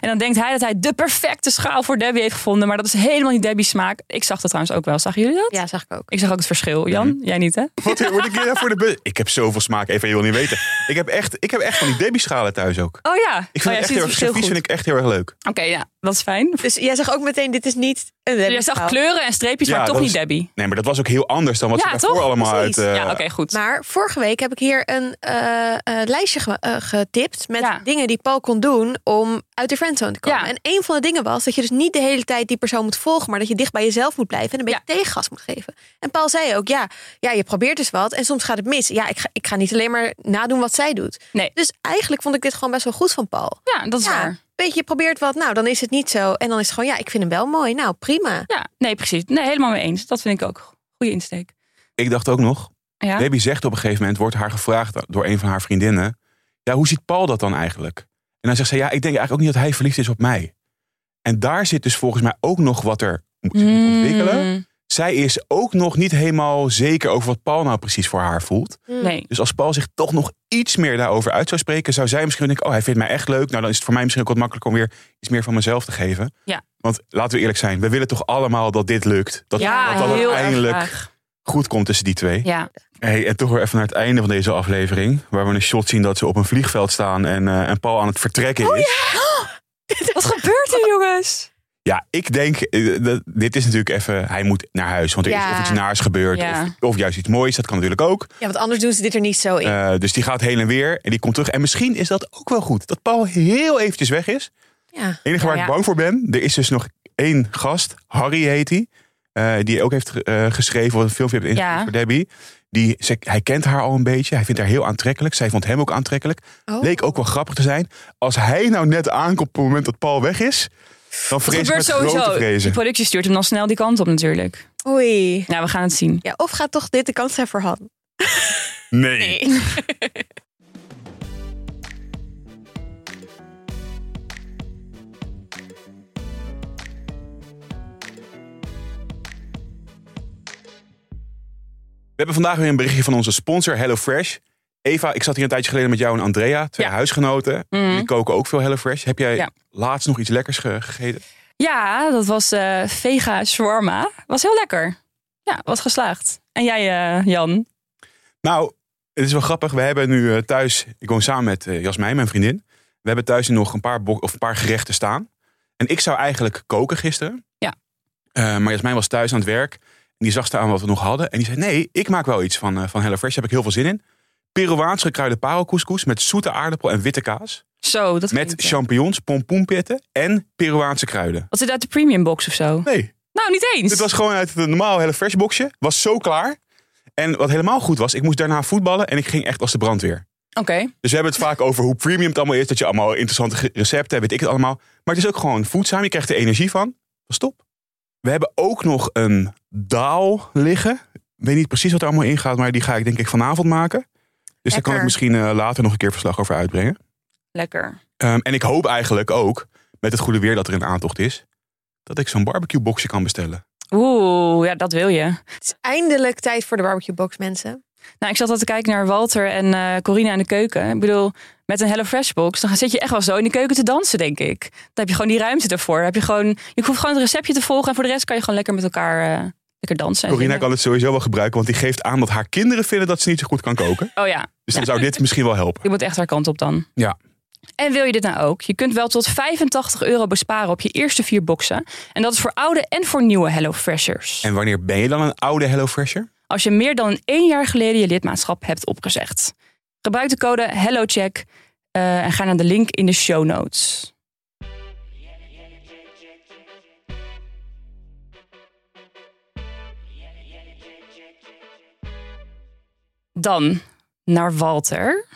En dan denkt hij dat hij de perfecte schaal voor Debbie heeft gevonden. Maar dat is helemaal niet Debbie's smaak. Ik zag dat trouwens ook wel. Zagen jullie dat? Ja, zag ik ook. Ik zag ook het verschil. Jan, jij niet hè? Wat word ik hier voor de bus? Ik heb zoveel smaak, even je wil niet weten. Ik heb echt, ik heb echt van die Debbie-schalen thuis ook. Oh ja. Ik oh, vind ja, het echt heel het erg, verschil servies goed. vind ik echt heel erg leuk. Oké, ja, dat is fijn. Dus jij zag ook meteen, dit is niet een Jij Debbie zag schaal. kleuren en streepjes, Ja, maar toch niet is- Debbie. Nee, maar dat was ook heel anders dan wat Ja, ze daarvoor toch? allemaal uit... eh, ja, oké, goed. Maar vorige week heb ik hier een eh, eh, lijstje ge- eh, getipt met Ja. dingen die Paul kon doen om uit de friendzone te komen. Ja. En een van de dingen was dat je dus niet de hele tijd die persoon moet volgen, maar dat je dicht bij jezelf moet blijven en een beetje tegengas moet geven. En Paul zei ook, ja, ja, je probeert dus wat en soms gaat het mis. Ja, ik ga, ik ga niet alleen maar nadoen wat zij doet. Nee. Dus eigenlijk vond ik dit gewoon best wel goed van Paul. Ja, dat is Ja, waar. weet je, je probeert wat, nou dan is het niet zo. En dan is het gewoon, ja, ik vind hem wel mooi. Nou, prima. Ja, nee, precies. Nee, helemaal mee eens. Dat vind ik ook. Goede insteek. Ik dacht ook nog, Ja? Debbie zegt op een gegeven moment, wordt haar gevraagd door een van haar vriendinnen. Ja, hoe ziet Paul dat dan eigenlijk? En dan zegt ze, ja, ik denk eigenlijk ook niet dat hij verliefd is op mij. En daar zit dus volgens mij ook nog wat er moet ontwikkelen. Mm, Zij is ook nog niet helemaal zeker over wat Paul nou precies voor haar voelt. nee. Dus als Paul zich toch nog iets meer daarover uit zou spreken, zou zij misschien denken: Oh, hij vindt mij echt leuk. Nou, dan is het voor mij misschien ook wat makkelijker om weer iets meer van mezelf te geven. Ja. Want laten we eerlijk zijn, we willen toch allemaal dat dit lukt. Dat, Ja, dat dat heel uiteindelijk erg graag. Goed komt tussen die twee. Ja. Hey, en toch weer even naar het einde van deze aflevering. Waar we een shot zien dat ze op een vliegveld staan en, eh, en Paul aan het vertrekken Oh, is. Wat gebeurt er, jongens? Ja, ik denk, eh, dat- dit is natuurlijk even, hij moet naar huis. Want er Ja. is of iets naars gebeurd. Ja. Of, of juist iets moois, dat kan natuurlijk ook. Ja, want anders doen ze dit er niet zo in. Eh, dus die gaat heen en weer en die komt terug. En misschien is dat ook wel goed. Dat Paul heel eventjes weg is. Ja. Het enige waar Ja, ik ja. bang voor ben, er is dus nog één gast, Harry heet hij, eh, die ook heeft eh, geschreven, wat een filmpje heeft ingestuurd Ja. voor Debbie. Die, ze, hij kent haar al een beetje, hij vindt haar heel aantrekkelijk. Zij vond hem ook aantrekkelijk. Oh. Leek ook wel grappig te zijn. Als hij nou net aankomt op het moment dat Paul weg is, dan vrees gebeurt grote sowieso. Vrezen. productie stuurt hem dan snel die kant op natuurlijk. Oei. Nou, we gaan het zien. Ja, of gaat toch dit de kans zijn voor Han? Nee. We hebben vandaag weer een berichtje van onze sponsor HelloFresh. Eva, ik zat hier een tijdje geleden met jou en Andrea, twee Ja. huisgenoten. Mhm. Die koken ook veel HelloFresh. Heb jij Ja. laatst nog iets lekkers ge- gegeten? Ja, dat was eh vega shawarma. Was heel lekker. Ja, was geslaagd. En jij, eh, Jan? Nou, het is wel grappig. We hebben nu eh, thuis, ik woon samen met Jasmijn, mijn vriendin. We hebben thuis nu nog een paar, of een paar gerechten staan. En ik zou eigenlijk koken gisteren. Ja. Maar Jasmijn was thuis aan het werk. En die zag staan wat we nog hadden. En die zei, nee, ik maak wel iets van, eh van HelloFresh. Daar heb ik heel veel zin in. Peruaans gekruide parelcouscous met zoete aardappel en witte kaas. Zo, dat Met champignons, pompoenpitten en Peruaanse kruiden. Wat zit uit de premium box of zo? Nee, Nou, niet eens. dit was gewoon uit het normale HelloFresh boxje. Was zo klaar. En wat helemaal goed was, ik moest daarna voetballen. En ik ging echt als de brandweer. Oké. Dus we hebben het vaak over hoe premium het allemaal is. Dat je allemaal interessante recepten hebt, weet ik het allemaal. Maar het is ook gewoon voedzaam. Je krijgt er energie van. Dat is top. We hebben ook nog een daal liggen. Ik weet niet precies wat er allemaal in gaat, maar die ga ik denk ik vanavond maken. Dus daar kan ik misschien eh, later nog een keer verslag over uitbrengen. Lekker. Ehm, en ik hoop eigenlijk ook, met het goede weer dat er in aantocht is, dat ik zo'n barbecue boxje kan bestellen. Oeh, ja, dat wil je. Het is eindelijk tijd voor de barbecue box, mensen. Nou, ik zat al te kijken naar Walter en eh Corina in de keuken. Ik bedoel, met een HelloFresh box, dan zit je echt wel zo in de keuken te dansen, denk ik. Dan heb je gewoon die ruimte ervoor. Dan heb je gewoon, je hoeft gewoon het receptje te volgen en voor de rest kan je gewoon lekker met elkaar eh, lekker dansen. en Corina kan het sowieso wel gebruiken, want die geeft aan dat haar kinderen vinden dat ze niet zo goed kan koken. Oh ja, Dus dan zou dit misschien wel helpen. je moet echt haar kant op dan. Ja. En wil je dit nou ook? Je kunt wel tot 85 euro besparen op je eerste vier boxen. En dat is voor oude en voor nieuwe HelloFreshers. En wanneer ben je dan een oude HelloFresher? Als je meer dan één jaar geleden je lidmaatschap hebt opgezegd. Gebruik de code HelloCheck eh, en ga naar de link in de show notes. Dan naar Walter.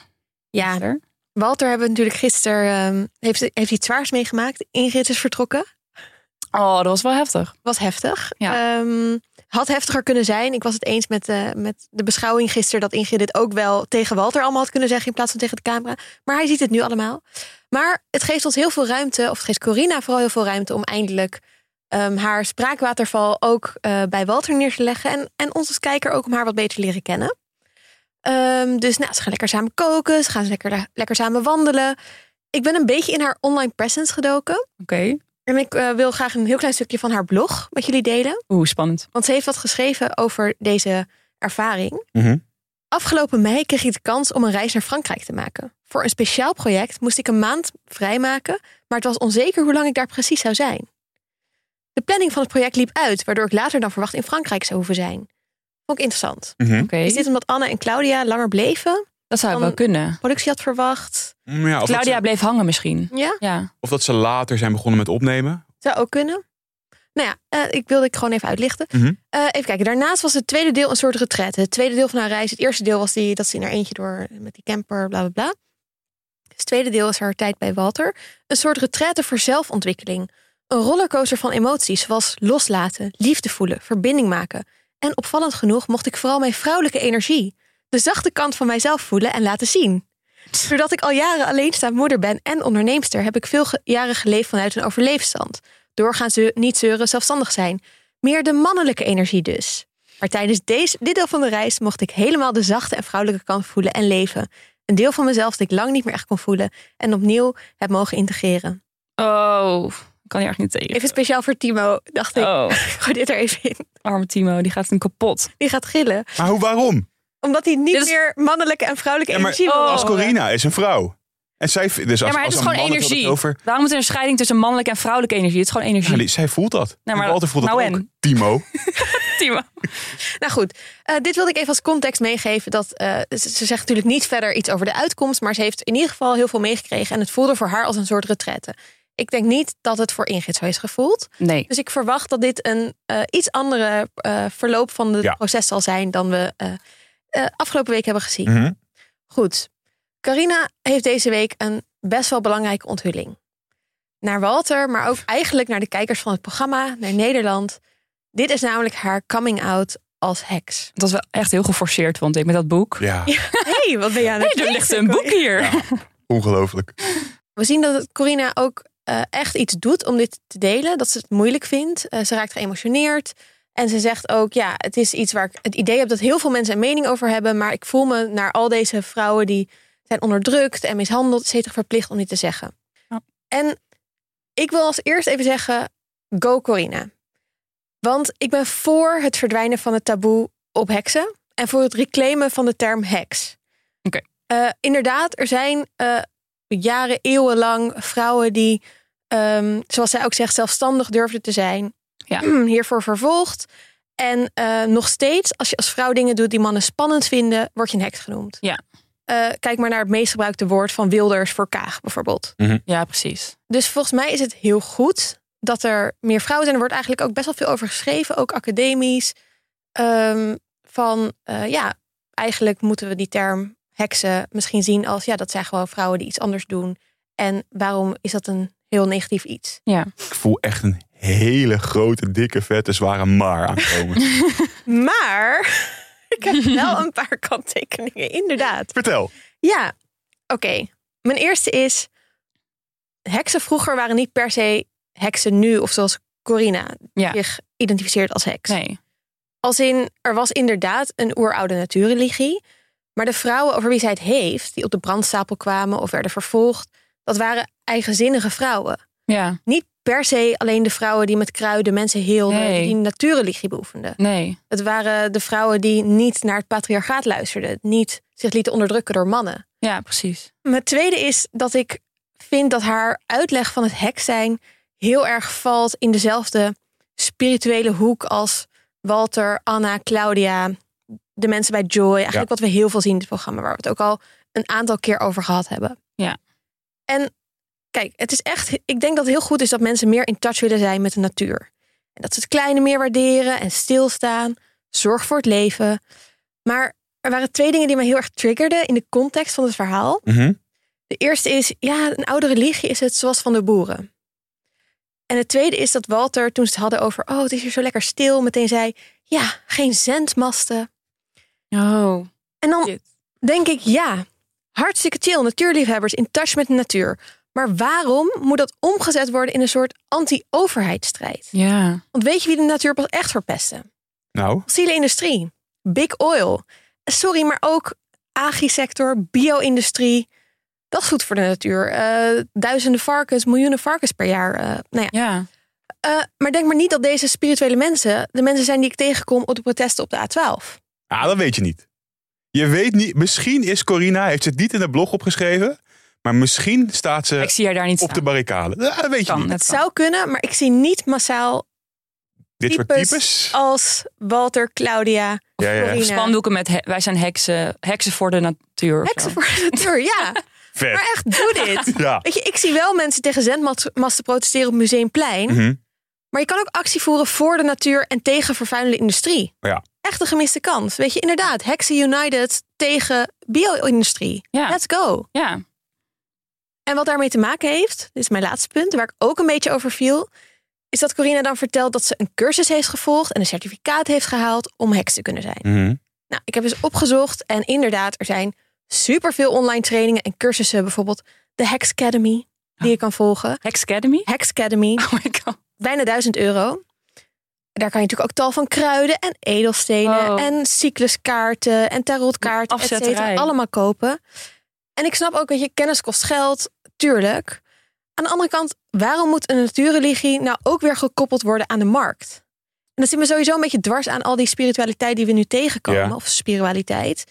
Ja, Walter. Walter hebben we natuurlijk gisteren... ehm, heeft, heeft iets zwaars meegemaakt. Ingrid is vertrokken. Oh, dat was wel heftig. Was heftig. Ja. Ehm, had heftiger kunnen zijn. Ik was het eens met, eh, met de beschouwing gisteren... dat Ingrid dit ook wel tegen Walter allemaal had kunnen zeggen... in plaats van tegen de camera. Maar hij ziet het nu allemaal. Maar het geeft ons heel veel ruimte... of het geeft Corina vooral heel veel ruimte... om eindelijk ehm, haar spraakwaterval ook eh, bij Walter neer te leggen. En, en ons als kijker ook om haar wat beter te leren kennen. Ehm, dus nou, ze gaan lekker samen koken. Ze gaan lekker, lekker samen wandelen. Ik ben een beetje in haar online presence gedoken. Oké. En ik eh, wil graag een heel klein stukje van haar blog met jullie delen. Oeh, spannend. Want ze heeft wat geschreven over deze ervaring. Mhm. Afgelopen mei kreeg ik de kans om een reis naar Frankrijk te maken. Voor een speciaal project moest ik een maand vrijmaken, maar het was onzeker hoe lang ik daar precies zou zijn. De planning van het project liep uit, waardoor ik later dan verwacht in Frankrijk zou hoeven zijn. Vond ik interessant. Mhm. Oké. Is dit omdat Anne en Claudia langer bleven? Dat zou wel kunnen. Productie had verwacht? Mm, Ja, Claudia ze, bleef hangen misschien. Ja, Ja. of dat ze later zijn begonnen met opnemen. zou ook kunnen. Nou ja, eh, ik wilde ik gewoon even uitlichten. Mhm. Eh, even kijken, daarnaast was het tweede deel een soort retraite. Het tweede deel van haar reis. Het eerste deel was die, dat ze in haar eentje door met die camper, bla bla bla. Dus het tweede deel is haar tijd bij Walter. Een soort retraite voor zelfontwikkeling. Een rollercoaster van emoties, zoals loslaten, liefde voelen, verbinding maken. En opvallend genoeg mocht ik vooral mijn vrouwelijke energie, de zachte kant van mijzelf voelen en laten zien. Doordat ik al jaren alleenstaand moeder ben en onderneemster, heb ik veel ge- jaren geleefd vanuit een overleefstand. Doorgaans ze niet zeuren, zelfstandig zijn. Meer de mannelijke energie dus. Maar tijdens deze, dit deel van de reis mocht ik helemaal de zachte en vrouwelijke kant voelen en leven. Een deel van mezelf dat ik lang niet meer echt kon voelen en opnieuw heb mogen integreren. Oh, ik kan hier echt niet tegen. Even speciaal voor Timo, dacht ik. Oh, Gooi dit er even in. arme Timo, die gaat hem kapot. Die gaat gillen. Maar hoe, waarom? Omdat hij niet Dit is- meer mannelijke en vrouwelijke Ja, maar energie wil. Oh. Als Corina is een vrouw. En zij, dus als, Ja, maar het als is een gewoon man het energie. Over, Waarom is er een scheiding tussen mannelijke en vrouwelijke energie? Het is gewoon energie. ja, die- zij voelt dat. maar en Walter voelt nou dat ook. en? Timo. Timo. Nou goed, eh, dit wilde ik even als context meegeven. Dat, eh, ze, ze zegt natuurlijk niet verder iets over de uitkomst. Maar ze heeft in ieder geval heel veel meegekregen. En het voelde voor haar als een soort retraite. ik denk niet dat het voor Ingrid zo is gevoeld. Nee. Dus ik verwacht dat dit een eh, iets andere eh, verloop van het Ja. proces zal zijn dan we eh, eh, afgelopen week hebben gezien. Mhm. Goed. Carina heeft deze week een best wel belangrijke onthulling. Naar Walter, maar ook eigenlijk naar de kijkers van het programma, naar Nederland. Dit is namelijk haar coming out als heks. Het was wel echt heel geforceerd, vond ik, met dat boek. Ja, hey, wat ben je aan het Hey, er ligt een boek hier. ongelooflijk. We zien dat Corina ook eh, echt iets doet om dit te delen. Dat ze het moeilijk vindt. Eh, ze raakt geëmotioneerd. En ze zegt ook, ja, het is iets waar ik het idee heb dat heel veel mensen een mening over hebben. Maar ik voel me naar al deze vrouwen die zijn onderdrukt en mishandeld, zeker verplicht om dit te zeggen. Ja. En ik wil als eerst even zeggen, go Corina. Want ik ben voor het verdwijnen van het taboe op heksen. En voor het reclaimen van de term heks. Oké. Eh, inderdaad, er zijn eh, jaren, eeuwenlang vrouwen die, ehm, zoals zij ook zegt, zelfstandig durfden te zijn. Ja. Hiervoor vervolgd. En eh, nog steeds, als je als vrouw dingen doet die mannen spannend vinden, word je een heks genoemd. Ja. Eh, kijk maar naar het meest gebruikte woord van Wilders voor Kaag bijvoorbeeld. Ja, precies. Dus volgens mij is het heel goed dat er meer vrouwen zijn. Er wordt eigenlijk ook best wel veel over geschreven, ook academisch. Ehm, van eh, ja, eigenlijk moeten we die term heksen misschien zien als ja, dat zijn gewoon vrouwen die iets anders doen. En waarom is dat een heel negatief iets? Ja. Ik voel echt een hele grote, dikke, vette, zware maar aankomen. Maar ik heb wel een paar kanttekeningen, inderdaad. Vertel. Ja, oké. Mijn eerste is: heksen vroeger waren niet per se heksen nu, of zoals Corina Ja. zich identificeert als heks. Nee. Als in, er was inderdaad een oeroude natuurreligie. Maar de vrouwen over wie zij het heeft, die op de brandstapel kwamen of werden vervolgd, dat waren eigenzinnige vrouwen. Ja. Niet per se alleen de vrouwen die met kruiden mensen hielden, Nee. die natuurreligie beoefenden. Nee. Het waren de vrouwen die niet naar het patriarchaat luisterden, niet zich lieten onderdrukken door mannen. Ja, precies. Mijn tweede is dat ik vind dat haar uitleg van het heks zijn heel erg valt in dezelfde spirituele hoek als Walter, Anna, Claudia, de mensen bij Joy. Eigenlijk wat we heel veel zien in het programma, waar we het ook al een aantal keer over gehad hebben. Ja. En kijk, het is echt, ik denk dat het heel goed is dat mensen meer in touch willen zijn met de natuur. En dat ze het kleine meer waarderen en stilstaan. Zorg voor het leven. Maar er waren twee dingen die me heel erg triggerden in de context van het verhaal. Mhm. De eerste is, ja, een oude religie is het zoals van de boeren. En het tweede is dat Walter, toen ze het hadden over, oh, het is hier zo lekker stil, meteen zei, ja, geen zendmasten. Oh. En dan Shit. denk ik, ja, hartstikke chill, natuurliefhebbers in touch met de natuur. Maar waarom moet dat omgezet worden in een soort anti-overheidsstrijd? Ja. Want weet je wie de natuur pas echt verpesten? Nou, Fossiele industrie, big oil. Sorry, maar ook agrisector, bio-industrie. Dat is goed voor de natuur. Eh, duizenden varkens, miljoenen varkens per jaar. eh, nou ja. Ja. Eh, maar denk maar niet dat deze spirituele mensen de mensen zijn die ik tegenkom op de protesten op de A12. ah, dat weet je niet. Je weet niet, misschien is Corina, heeft ze het niet in de blog opgeschreven, maar misschien staat ze Ik zie haar daar niet op de barricade. Ja, dat weet je niet. het zou kunnen, maar ik zie niet massaal Dit soort types types. als Walter, Claudia, Ja, ja. Spandoeken met he- wij zijn heksen, heksen voor de natuur. of Heksen zo. voor de natuur, ja. Vet. Maar echt, doe dit. Ja. Weet je, ik zie wel mensen tegen zendmasten protesteren op Museumplein. Mhm. Maar je kan ook actie voeren voor de natuur en tegen vervuilende industrie. Ja. Echt een gemiste kans. Weet je, inderdaad, Heksen United tegen bio-industrie. Ja. Let's go. Ja. En wat daarmee te maken heeft, dit is mijn laatste punt, waar ik ook een beetje over viel, is dat Corina dan vertelt dat ze een cursus heeft gevolgd en een certificaat heeft gehaald om heks te kunnen zijn. Mhm. Nou, ik heb eens opgezocht en inderdaad, er zijn superveel online trainingen en cursussen, bijvoorbeeld de Hex Academy, die je kan volgen. Hex Academy? Hex Academy, Oh my god. bijna 1000 euro. Daar kan je natuurlijk ook tal van kruiden en edelstenen Oh. en cycluskaarten en tarotkaarten, et Afzetterij. cetera, allemaal kopen. En ik snap ook, weet je, kennis kost geld, tuurlijk. Aan de andere kant, waarom moet een natuurreligie nou ook weer gekoppeld worden aan de markt? En dat zit me sowieso een beetje dwars aan al die spiritualiteit die we nu tegenkomen, Ja. of spiritualiteit.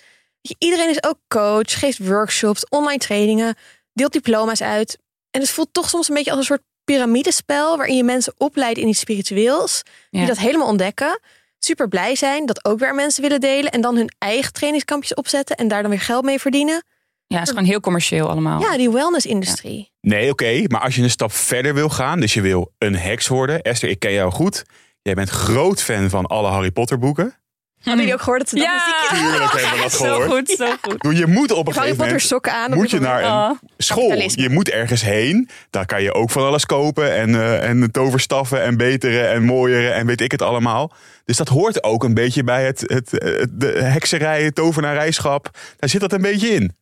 Iedereen is ook coach, geeft workshops, online trainingen, deelt diploma's uit. En het voelt toch soms een beetje als een soort piramidespel waarin je mensen opleidt in iets spiritueels, die Ja. dat helemaal ontdekken, super blij zijn, dat ook weer mensen willen delen en dan hun eigen trainingskampjes opzetten en daar dan weer geld mee verdienen. Ja, het is gewoon heel commercieel allemaal. Ja, die wellness-industrie. Nee, oké. maar als je een stap verder wil gaan, dus je wil een heks worden. Esther, ik ken jou goed. Jij bent groot fan van alle Harry Potter boeken. Hebben jullie ook gehoord dat ze dat Ja. muziekje Tuurlijk hebben we dat zo gehoord. goed, zo goed. Doe, Je moet op een gegeven moment sokken aan. moet je naar een Oh. school. Je moet ergens heen. Daar kan je ook van alles kopen. En, eh, en toverstaffen en betere en mooiere en weet ik het allemaal. Dus dat hoort ook een beetje bij het, het, het de hekserij, tovenarijschap. Daar zit dat een beetje in.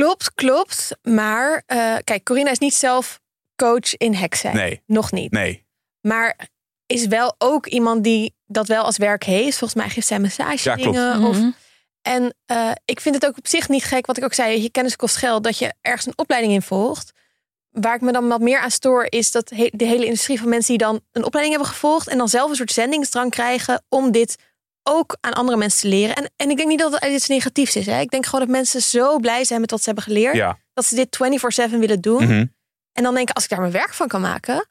Klopt, klopt. Maar eh, kijk, Corina is niet zelf coach in heksen. Nee, Nog niet. nee. Maar is wel ook iemand die dat wel als werk heeft. Volgens mij geeft zij massage Ja, klopt. dingen. Of, Mhm. en eh, ik vind het ook op zich niet gek, wat ik ook zei. Je kennis kost geld, dat je ergens een opleiding in volgt. Waar ik me dan wat meer aan stoor, is dat de hele industrie van mensen die dan een opleiding hebben gevolgd. en dan zelf een soort zendingsdrang krijgen om dit ook aan andere mensen te leren. En, en ik denk niet dat het iets negatiefs is. Hè. Ik denk gewoon dat mensen zo blij zijn met wat ze hebben geleerd. Ja. Dat ze dit 24-7 willen doen. Mhm. En dan denken, als ik daar mijn werk van kan maken,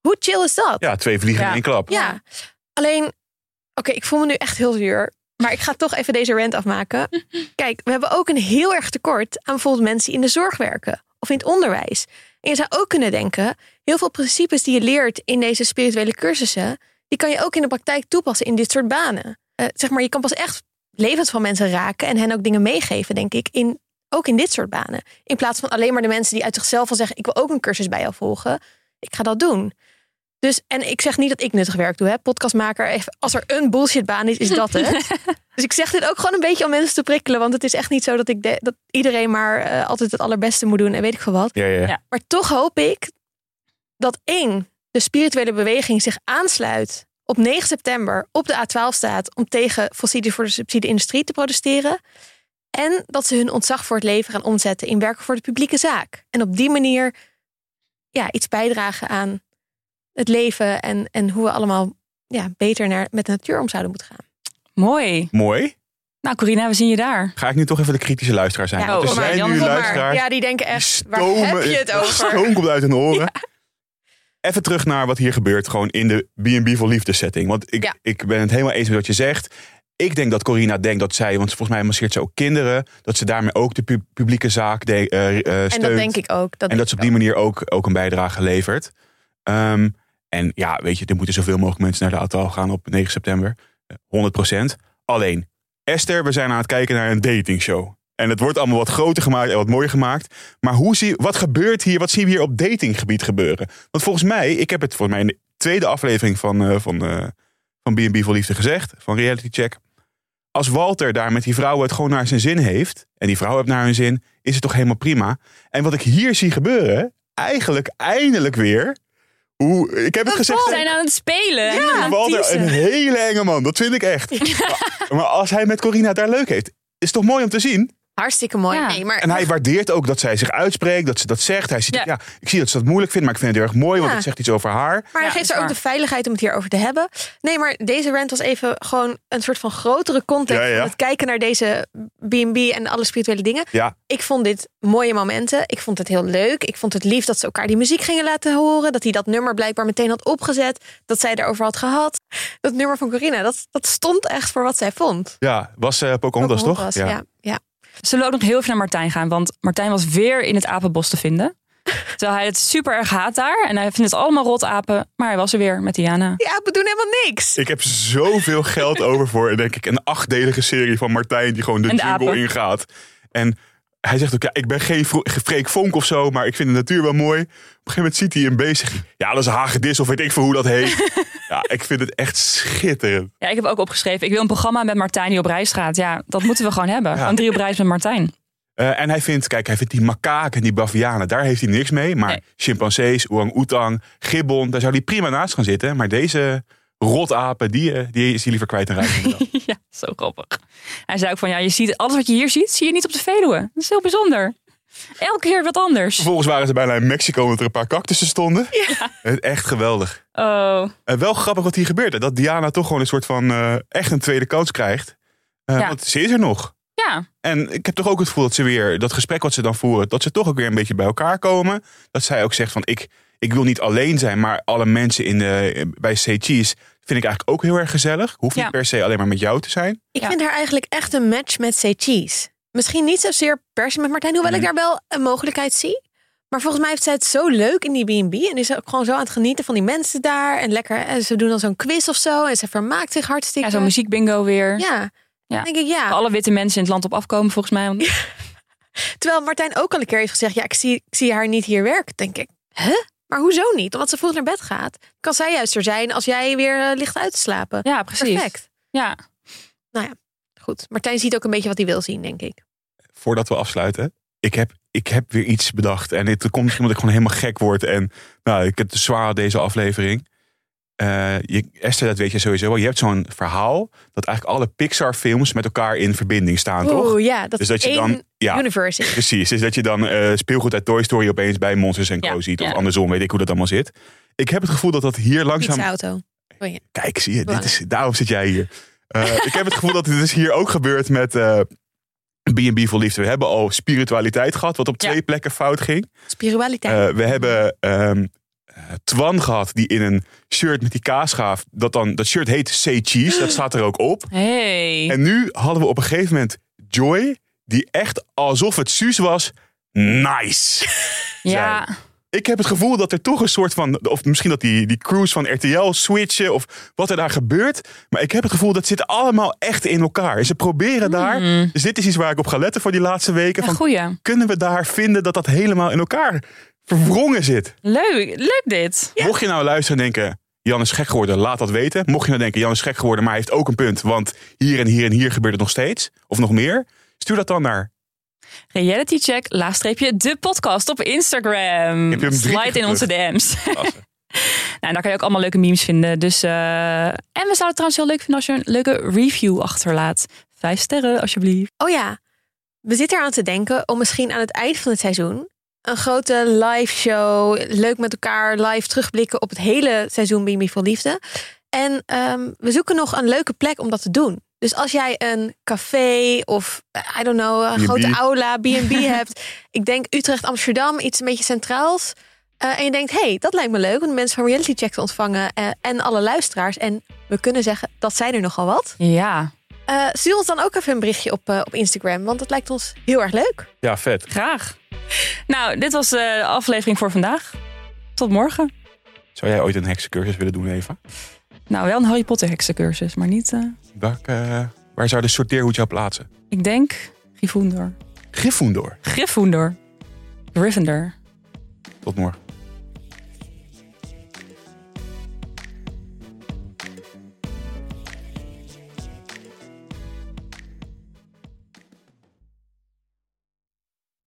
hoe chill is dat? ja, twee vliegen Ja. in één klap. Ja, alleen, oké, ik voel me nu echt heel zuur. Maar ik ga toch even deze rant afmaken. Kijk, we hebben ook een heel erg tekort aan bijvoorbeeld mensen die in de zorg werken of in het onderwijs. En je zou ook kunnen denken, heel veel principes die je leert in deze spirituele cursussen, die kan je ook in de praktijk toepassen in dit soort banen. Eh, zeg maar, je kan pas echt levens van mensen raken en hen ook dingen meegeven, denk ik, in, ook in dit soort banen. In plaats van alleen maar de mensen die uit zichzelf al zeggen, ik wil ook een cursus bij jou volgen. Ik ga dat doen. Dus, en ik zeg niet dat ik nuttig werk doe, hè. Podcastmaker, even, als er een bullshitbaan is, is dat het. dus ik zeg dit ook gewoon een beetje om mensen te prikkelen. Want het is echt niet zo dat, ik de- dat iedereen maar eh, altijd het allerbeste moet doen en weet ik veel wat. Ja, ja. Ja. Maar toch hoop ik dat één, de spirituele beweging zich aansluit op 9 september op de A12 staat om tegen fossiele voor de subsidie-industrie te protesteren. En dat ze hun ontzag voor het leven gaan omzetten in werken voor de publieke zaak. En op die manier ja, iets bijdragen aan het leven en, en hoe we allemaal ja, beter naar, met de natuur om zouden moeten gaan. Mooi. Mooi. Nou, Corina, we zien je daar. Ga ik nu toch even de kritische luisteraar zijn. Ja, er maar, zijn nu luisteraars Ja, die denken die echt, waar heb je het over? stoom komt uit hun oren. Even terug naar wat hier gebeurt, gewoon in de B&B voor liefde setting. Want ik, Ja. ik ben het helemaal eens met wat je zegt. Ik denk dat Corina denkt dat zij, want volgens mij masseert ze ook kinderen, dat ze daarmee ook de pu- publieke zaak de, eh, eh, En steunt. dat denk ik ook. Dat en dat ze op die manier ook, ook een bijdrage levert. Ehm, en ja, weet je, er moeten zoveel mogelijk mensen naar de ATAL gaan op 9 september. Eh, 100%. Alleen, Esther, we zijn aan het kijken naar een datingshow. En het wordt allemaal wat groter gemaakt en wat mooier gemaakt. Maar hoe zie, wat gebeurt hier? Wat zien we hier op datinggebied gebeuren? Want volgens mij, ik heb het volgens mij in de tweede aflevering van, eh, van, eh, van B&B voor Liefde gezegd, van Reality Check. Als Walter daar met die vrouw het gewoon naar zijn zin heeft, en die vrouw heeft naar hun zin, is het toch helemaal prima. En wat ik hier zie gebeuren, eigenlijk eindelijk weer. Hoe, ik heb het gezegd. We zijn aan het spelen. het Walter, een hele enge man, dat vind ik echt. Maar, maar als hij met Corina daar leuk heeft, is het toch mooi om te zien? Hartstikke mooi. Ja. Nee, maar En hij waardeert ook dat zij zich uitspreekt, dat ze dat zegt. Hij ziet, ja. Ja. ik zie dat ze dat moeilijk vindt, maar ik vind het heel erg mooi, want het zegt iets over haar. Maar hij geeft er ook waar. de veiligheid om het hierover te hebben. Nee, maar deze rant was even gewoon een soort van grotere context. Ja, ja. Van het kijken naar deze B&B en alle spirituele dingen. Ja, Ik vond dit mooie momenten. Ik vond het heel leuk. Ik vond het lief dat ze elkaar die muziek gingen laten horen. Dat hij dat nummer blijkbaar meteen had opgezet. Dat zij erover had gehad. Dat nummer van Corina, dat, dat stond echt voor wat zij vond. ja. was uh, Pocahontas, toch? Pocahontas, Ja. Ja, Zullen we ook nog heel even naar Martijn gaan? Want Martijn was weer in het apenbos te vinden. Terwijl hij het super erg haat daar. En hij vindt het allemaal rotapen. Maar hij was er weer met Diana. Die apen doen helemaal niks. Ik heb zoveel geld over voor, denk ik, een achtdelige serie van Martijn die gewoon de En de jungle apen. ingaat. En hij zegt ook, ja, ik ben geen Freek Vonk of zo, maar ik vind de natuur wel mooi. Op een gegeven moment ziet hij een bezig. Ja, dat is een hagedis of weet ik veel hoe dat heet. ja, ik vind het echt schitterend. Ja, ik heb ook opgeschreven. Ik wil een programma met Martijn die op reis gaat. Ja, dat moeten we gewoon hebben. Ja. Van drie op reis met Martijn. Eh, en hij vindt, kijk, hij vindt die makaken en die bavianen, daar heeft hij niks mee. Maar Nee. chimpansees, orang-oetang, gibbon, daar zou hij prima naast gaan zitten. Maar deze rotapen, die, eh, die is hij liever kwijt en rijk. ja, zo grappig. Hij zei ook van, ja, je ziet alles wat je hier ziet, zie je niet op de Veluwe. Dat is heel bijzonder. Elke keer wat anders. Vervolgens waren ze bijna in Mexico omdat er een paar cactussen stonden. Het Echt geweldig. Oh, En wel grappig wat hier gebeurt. Dat Diana toch gewoon een soort van eh, echt een tweede kans krijgt. Eh, Ja. Want ze is er nog. ja. En ik heb toch ook het gevoel dat ze weer, dat gesprek wat ze dan voeren, dat ze toch ook weer een beetje bij elkaar komen. Dat zij ook zegt van ik, ik wil niet alleen zijn, maar alle mensen in de, bij Say Cheese vind ik eigenlijk ook heel erg gezellig. Hoeft Ja. niet per se alleen maar met jou te zijn. Ik Ja. vind haar eigenlijk echt een match met Say Cheese. Misschien niet zozeer per se met Martijn, hoewel Mhm. ik daar wel een mogelijkheid zie. Maar volgens mij heeft zij het zo leuk in die B&B. En is ze ook gewoon zo aan het genieten van die mensen daar. En lekker, en ze doen dan zo'n quiz of zo. En ze vermaakt zich hartstikke. Ja, zo'n muziekbingo weer. Ja, Ja. denk ik ja. Alle witte mensen in het land op afkomen volgens mij. Terwijl Martijn ook al een keer heeft gezegd... ja, ik zie, ik zie haar niet hier werken. denk ik, huh? Maar hoezo niet? Omdat ze vroeg naar bed gaat. Kan zij juist er zijn als jij weer eh, ligt uit te slapen. Ja, precies. Perfect. Ja. Goed. Martijn ziet ook een beetje wat hij wil zien, denk ik. Voordat we afsluiten. Ik heb, ik heb weer iets bedacht. En het komt misschien omdat ik gewoon helemaal gek word. En nou, ik heb het zwaar deze aflevering. Eh, je, Esther, dat weet je sowieso wel. Je hebt zo'n verhaal dat eigenlijk alle Pixar films met elkaar in verbinding staan, toch? Ja. Dat Dus dat je dan, ja, universe is. precies. Dus dat je dan eh, speelgoed uit Toy Story opeens bij Monsters Co. Ja, ziet. Of ja. andersom, weet ik hoe dat allemaal zit. Ik heb het gevoel dat dat hier langzaam Pizza-auto. Kijk, zie je, dit is, daarom zit jij hier. Eh, ik heb het gevoel dat dit dus hier ook gebeurt met B&B voor Liefde. We hebben al spiritualiteit gehad, wat op twee plekken fout ging. Spiritualiteit. We hebben ehm, eh, Twan gehad, die in een shirt met die kaasgaaf. Dat, dan, dat shirt heet Say Cheese, dat staat er ook op. Hey. En nu hadden we op een gegeven moment Joy, die echt alsof het Suus was. Nice! ja. Ik heb het gevoel dat er toch een soort van. Of misschien dat die, die crews van RTL switchen. Of wat er daar gebeurt. Maar ik heb het gevoel dat zit allemaal echt in elkaar. Ze proberen daar. Hmm. Dus dit is iets waar ik op ga letten voor die laatste weken. Ja, Van, goeie. kunnen we daar vinden dat dat helemaal in elkaar verwrongen zit? Leuk. Leuk dit. Mocht je nou luisteren en denken. Jan is gek geworden, laat dat weten. Mocht je nou denken, Jan is gek geworden, maar hij heeft ook een punt. Want hier en hier en hier gebeurt het nog steeds. Of nog meer. Stuur dat dan naar. Reality check, laagstreepje, de podcast op Instagram. Heb je hem drie Slide in onze DM's. Nou, daar kan je ook allemaal leuke memes vinden. Dus, eh, En we zouden het trouwens heel leuk vinden als je een leuke review achterlaat. Vijf sterren, alsjeblieft. Oh ja, we zitten eraan te denken om misschien aan het eind van het seizoen een grote live show, leuk met elkaar live terugblikken op het hele seizoen Bimi voor Liefde. En ehm, we zoeken nog een leuke plek om dat te doen. Dus als jij een café of eh, I don't know, een grote aula, B&B hebt. Ik denk Utrecht, Amsterdam, iets een beetje centraals. Eh, en je denkt, hey, dat lijkt me leuk om de mensen van Reality Check te ontvangen eh, en alle luisteraars. En we kunnen zeggen, dat zijn er nogal wat. Ja, Eh, stuur ons dan ook even een berichtje op, op Instagram, want dat lijkt ons heel erg leuk. Ja, vet. graag. Nou, dit was de aflevering voor vandaag. Tot morgen. Zou jij ooit een heksencursus willen doen, Eva? Nou, wel een Harry Potter heksencursus, maar niet... eh, Welk, eh, waar zou de sorteerhoed jou plaatsen? ik denk Gryffindor. Gryffindor. Gryffindor. Gryffindor. Tot morgen.